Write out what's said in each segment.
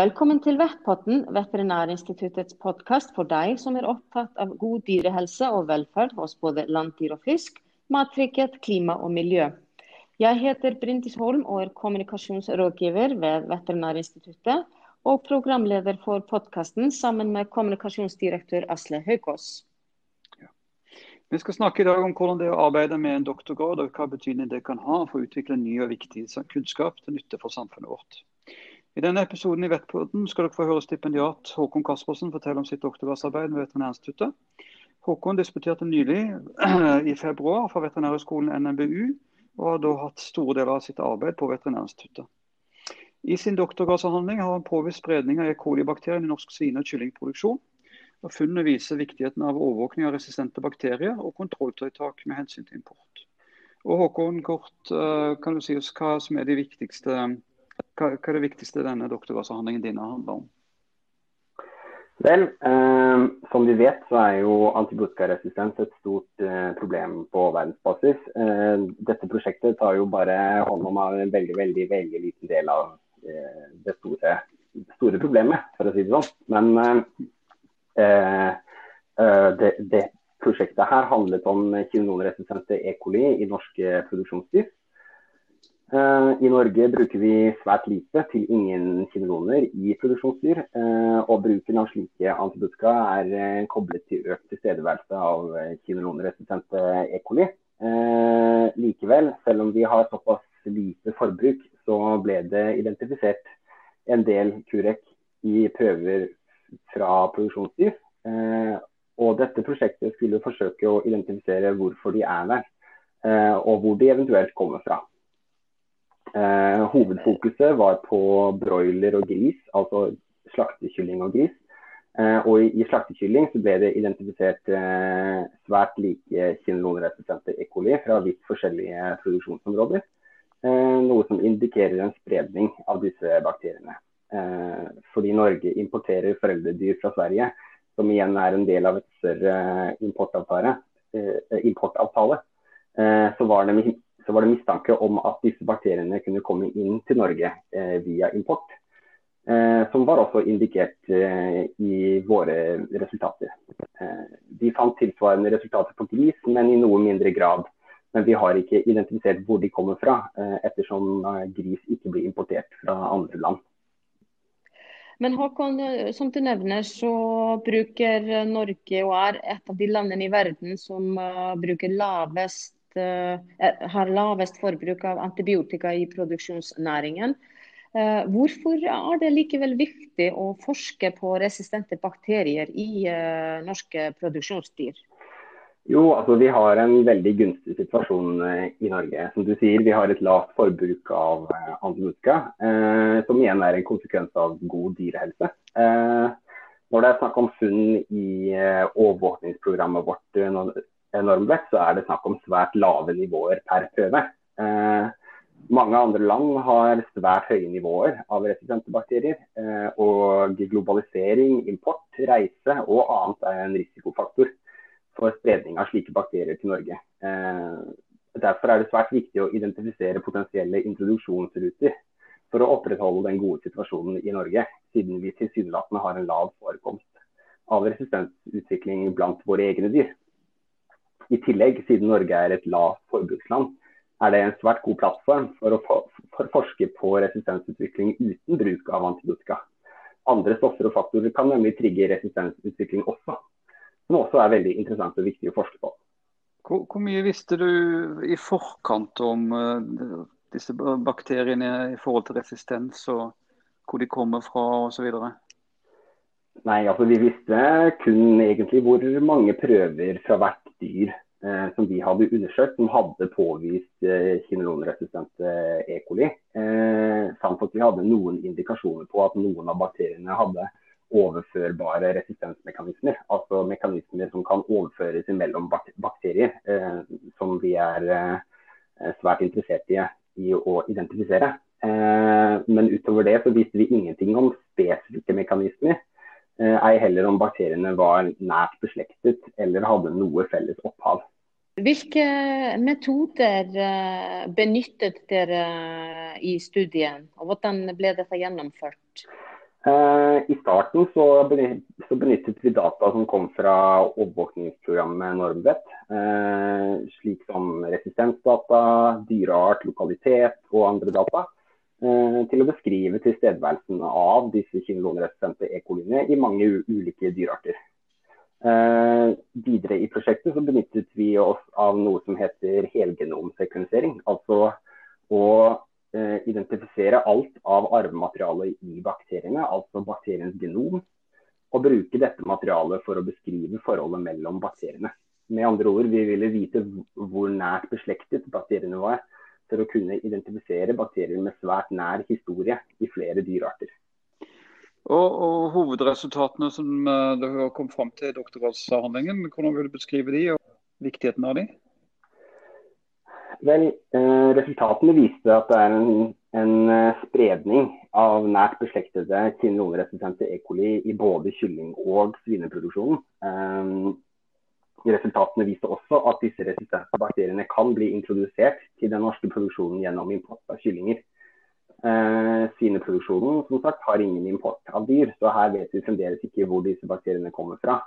Velkommen til Vettpotten, Veterinærinstituttets podkast for deg som er opptatt av god dyrehelse og velferd hos både landdyr og fisk, mattrygghet, klima og miljø. Jeg heter Brindis Holm og er kommunikasjonsrådgiver ved Veterinærinstituttet, og programleder for podkasten sammen med kommunikasjonsdirektør Asle Haukås. Vi skal snakke i dag om hvordan det er å arbeide med en doktorgrad, og hva betydning det kan ha for å utvikle ny og viktig kunnskap til nytte for samfunnet vårt. I denne episoden i Vettpodden skal dere få høre stipendiat Håkon Kaspersen fortelle om sitt doktorgradsarbeid ved Veterinærinstituttet. Håkon disputerte nylig i februar fra Veterinærhøgskolen NMBU, og har da hatt store deler av sitt arbeid på Veterinærinstituttet. I sin doktorgradsavhandling har han påvist spredning av E. coli-bakterien i norsk svine- og kyllingproduksjon. Og Funnene viser viktigheten av overvåkning av resistente bakterier og kontrolltiltak med hensyn til import. Og Håkon, kort, eh, kan du si oss hva som er de viktigste hva, er det viktigste denne doktorgradsavhandlingen din handler om? Vel, eh, som vi vet så er jo antibiotikaresistens et stort eh, problem på verdensbasis. Eh, dette prosjektet tar jo bare hånd om en veldig, veldig, veldig liten del av eh, det store, store, problemet, for å si det sånn. Men eh, eh, det, det, prosjektet her handlet om kinolonresistente E. coli i norske produksjonsdyr. Eh, I Norge bruker vi svært lite til ingen kinoloner i produksjonsdyr. Eh, og bruken av slike antibiotika er eh, koblet til økt tilstedeværelse av kinolonresistente E. coli. Likevel, selv om vi har såpass lite forbruk, så ble det identifisert en del kurek i prøver fra produksjonsdyr. Og dette prosjektet skulle forsøke å identifisere hvorfor de er der, og hvor de eventuelt kommer fra. Eh, hovedfokuset var på broiler og gris, altså slaktekylling og gris. Eh, og i, i, slaktekylling så ble det identifisert eh, svært like kinolonresistente E. coli fra vidt forskjellige produksjonsområder. Eh, noe som indikerer en spredning av disse bakteriene. Eh, fordi Norge importerer foreldredyr fra Sverige, som igjen er en del av et større importavtale, eh, importavtale så var det så var det mistanke om at disse bakteriene kunne komme inn til Norge eh, via import. Eh, som var også indikert eh, i våre resultater. Vi fant tilsvarende resultater på gris, men i noe mindre grad. Men vi har ikke identifisert hvor de kommer fra, ettersom gris ikke blir importert fra andre land. Men Håkon, som du nevner, så bruker Norge og er et av de landene i verden som bruker lavest har lavest forbruk av antibiotika i produksjonsnæringen. Eh, hvorfor er det likevel viktig å forske på resistente bakterier i eh, norske produksjonsdyr? Jo, altså Vi har en veldig gunstig situasjon i Norge. Som du sier, Vi har et lavt forbruk av antibiotika, eh, som igjen er en konsekvens av god dyrehelse. Eh, når det er snakk om funn i eh, overvåkningsprogrammet vårt normvekt, så er det snakk om svært lave nivåer per prøve. Eh, mange andre land har svært høye nivåer av resistente bakterier. Eh, og globalisering, import, reise og annet er en risikofaktor for spredning av slike bakterier til Norge. Eh, derfor er det svært viktig å identifisere potensielle introduksjonsruter for å opprettholde den gode situasjonen i Norge, siden vi tilsynelatende har en lav forekomst av resistensutvikling blant våre egne dyr. I tillegg, siden Norge er et lavt forbruksland, er det en svært god plattform for å for forske på resistensutvikling uten bruk av antibiotika. Andre stoffer og faktorer kan nemlig trigge resistensutvikling også, som også er veldig interessant og viktig å forske på. Hvor, hvor mye visste du i forkant om uh, disse bakteriene i forhold til resistens, og hvor de kommer fra osv.? Nei, altså Vi visste kun egentlig hvor mange prøver fra hvert dyr eh, som vi hadde undersøkt, som hadde påvist eh, kinolonresistente E. coli. Eh, samt at vi hadde noen indikasjoner på at noen av bakteriene hadde overførbare resistensmekanismer. Altså mekanismer som kan overføres mellom bakterier, eh, som vi er eh, svært interessert i, i å identifisere. Eh, men utover det så visste vi ingenting om spesifikke mekanismer. Eh, ei heller om bakteriene var nært beslektet eller hadde noe felles opphav. Hvilke metoder eh, benyttet dere i studien, og hvordan ble dette gjennomført? Eh, I starten så benyttet vi data som kom fra overvåkningsprogrammet Normvet. Eh, slik som resistensdata, dyreart, lokalitet og andre data. Eh, til å beskrive tilstedeværelsen av disse kinolonresistente E. i mange ulike dyrearter. Videre i prosjektet så benyttet vi oss av noe som heter helgenomsekvensering. Altså å Eh, identifisere alt av arvematerialet i bakteriene, altså bakteriens genom, og bruke dette materialet for å beskrive forholdet mellom bakteriene. Med andre ord, vi ville vite hvor nært beslektet bakteriene var, for å kunne identifisere bakterier med svært nær historie i flere dyrearter. Og, og Hovedresultatene som det kom har kommet fram til i doktorgradsavhandlingen, hvordan vil du beskrive de og viktigheten av de? Vel, eh, resultatene viste at det er en, en eh, spredning av nært beslektede kinolonresistente E. coli i både kylling- og svineproduksjonen. Eh, resultatene viste også at disse resistente bakteriene kan bli introdusert til den norske produksjonen gjennom import av kyllinger. Eh, svineproduksjonen som sagt, har ingen import av dyr, så her vet vi fremdeles ikke hvor disse bakteriene kommer fra.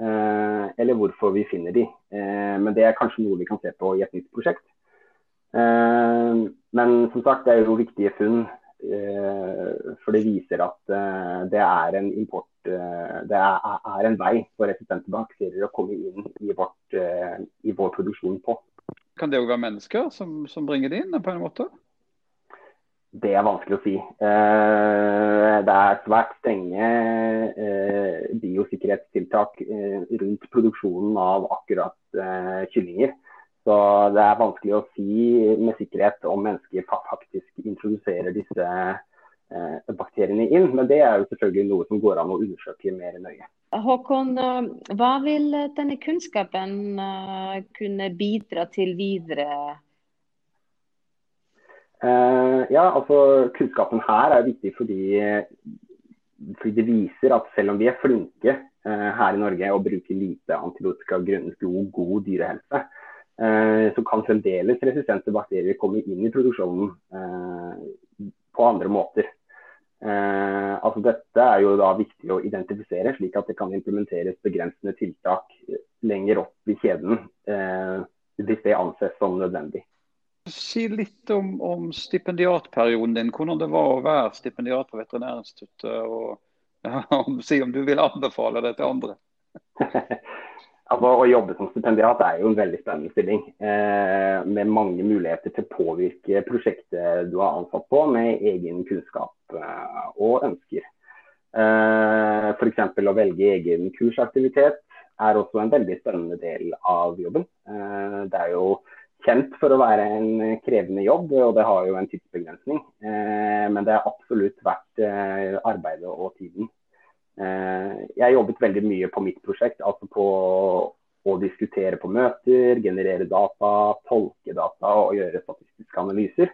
Eh, eller hvorfor vi finner de. Eh, men det er kanskje noe vi kan se på i et nytt prosjekt. Eh, men som sagt, det er jo viktige funn. Eh, for det viser at eh, det er en import Det er en vei for resistente bakterier å komme inn i, vårt, i vår produksjon på. Kan det òg være mennesker som, som, bringer det inn på en måte? Det er vanskelig å si. Det er svært strenge biosikkerhetstiltak rundt produksjonen av akkurat kyllinger. Så det er vanskelig å si med sikkerhet om mennesker faktisk introduserer disse eh, bakteriene inn. Men det er jo selvfølgelig noe som går an å undersøke mer nøye. Håkon, eh, hva vil denne kunnskapen eh, kunne bidra til videre? Uh, ja, altså Kunnskapen her er viktig fordi, fordi, det viser at selv om vi er flinke uh, her i Norge og bruker lite antibiotika grunnet god, god dyrehelse, Eh, så kan fremdeles resistente bakterier komme inn i produksjonen eh, på andre måter. Eh, altså dette er jo da viktig å identifisere, slik at det kan implementeres begrensende tiltak lenger opp i kjeden hvis det anses som nødvendig. Si litt om, om, stipendiatperioden din, hvordan det var å være stipendiat på Veterinærinstituttet. og ja, Si om du vil anbefale det til andre. Altså, Å jobbe som stipendiat er jo en veldig spennende stilling. Eh, med mange muligheter til å påvirke prosjektet du er ansatt på, med egen kunnskap eh, og ønsker. Eh, F.eks. å velge egen kursaktivitet er også en veldig spennende del av jobben. Eh, det er jo kjent for å være en krevende jobb, og det har jo en tidsbegrensning. Eh, men det er absolutt verdt eh, arbeidet og tiden. Eh, jeg jobbet veldig mye på mitt prosjekt, altså på å diskutere på møter, generere data, tolke data og gjøre statistiske analyser.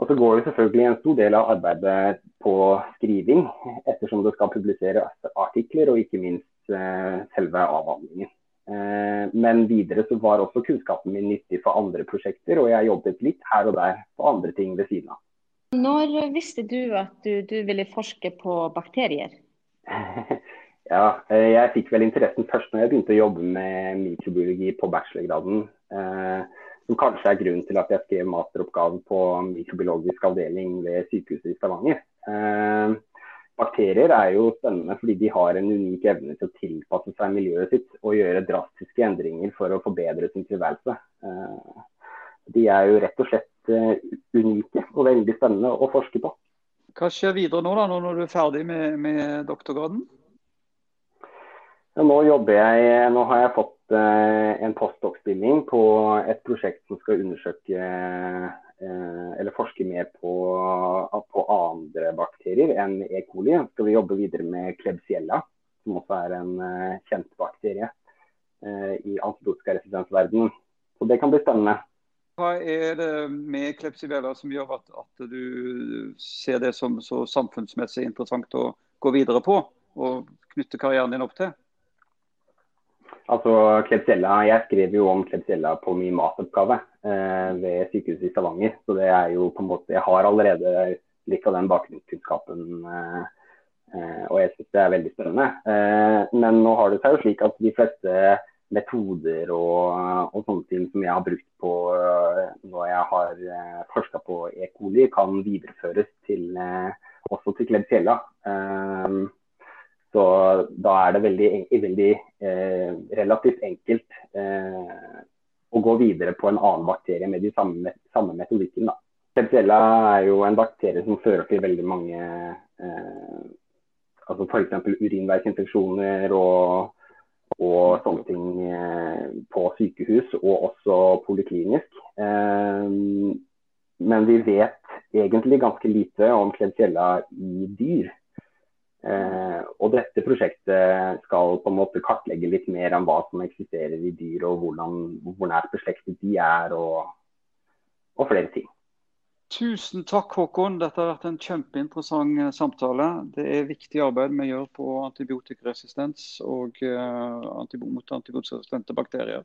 Og så går det selvfølgelig en stor del av arbeidet på skriving, ettersom det skal publisere artikler og ikke minst eh, selve avhandlingen. Eh, men videre så var også kunnskapen min nyttig for andre prosjekter, og jeg jobbet litt her og der på andre ting ved siden av. Når visste du at du, du ville forske på bakterier? Ja, eh, jeg fikk vel interessen først når jeg begynte å jobbe med mikrobiologi på bachelorgraden. Eh, som kanskje er grunnen til at jeg skrev masteroppgave på mikrobiologisk avdeling ved sykehuset i Stavanger. Eh, bakterier er jo spennende fordi de har en unik evne til å tilpasse seg miljøet sitt og gjøre drastiske endringer for å forbedre sin tilværelse. De er jo rett og slett unike og veldig spennende å forske på. Hva skjer videre nå, da, når du er ferdig med, med doktorgraden? Ja, nå jeg, nå har jeg fått eh, en postdoc-stilling på et prosjekt som skal undersøke eh, eller forske mer på, på, andre bakterier enn E. coli. Skal vi jobbe videre med Klebsiella, som også er en eh, kjent bakterie eh, i antibiotikaresistensverdenen. Så det kan bli spennende. Hva er det med Klepsivella som gjør at, at, du ser det som så samfunnsmessig interessant å gå videre på, og knytte karrieren din opp til? Altså, Klebsiella, Jeg skrev jo om Klebsiella på min masteroppgave eh, ved sykehuset i Stavanger. Så det er jo på en måte, jeg har allerede litt av den bakgrunnskunnskapen eh, Eh, og jeg syns det er veldig spennende. Eh, men nå har det seg jo slik at de fleste metoder og, og sånne ting som jeg har brukt på eh, når jeg har eh, forska på E. coli, kan videreføres til, eh, også til Klebsiella. Eh, så da er det veldig, veldig relativt enkelt å gå videre på en annen bakterie med de samme, samme metodikken. da. Klebsiella er jo en bakterie som fører til veldig mange altså F.eks. urinveisinfeksjoner og, og, sånne ting eh, på sykehus, og også poliklinisk. Eh, men vi vet egentlig ganske lite om Klebsiella i dyr. Eh, og dette prosjektet skal på en måte kartlegge litt mer om hva som eksisterer i dyr, og hvordan, hvor nært beslektet de er, og, og flere ting. Tusen takk, Håkon. Dette har vært en kjempeinteressant eh, samtale. Det er viktig arbeid vi gjør på antibiotikaresistens og uh, mot antibiotikaresistente bakterier,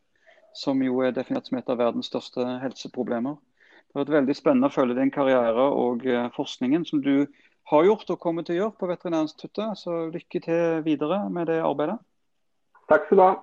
som jo er definert som et av verdens største helseproblemer. Det har vært veldig spennende å følge din karriere og uh, forskningen som du har gjort og kommer til å gjøre på Veterinærinstituttet. Så lykke til videre med det arbeidet. Takk skal du ha.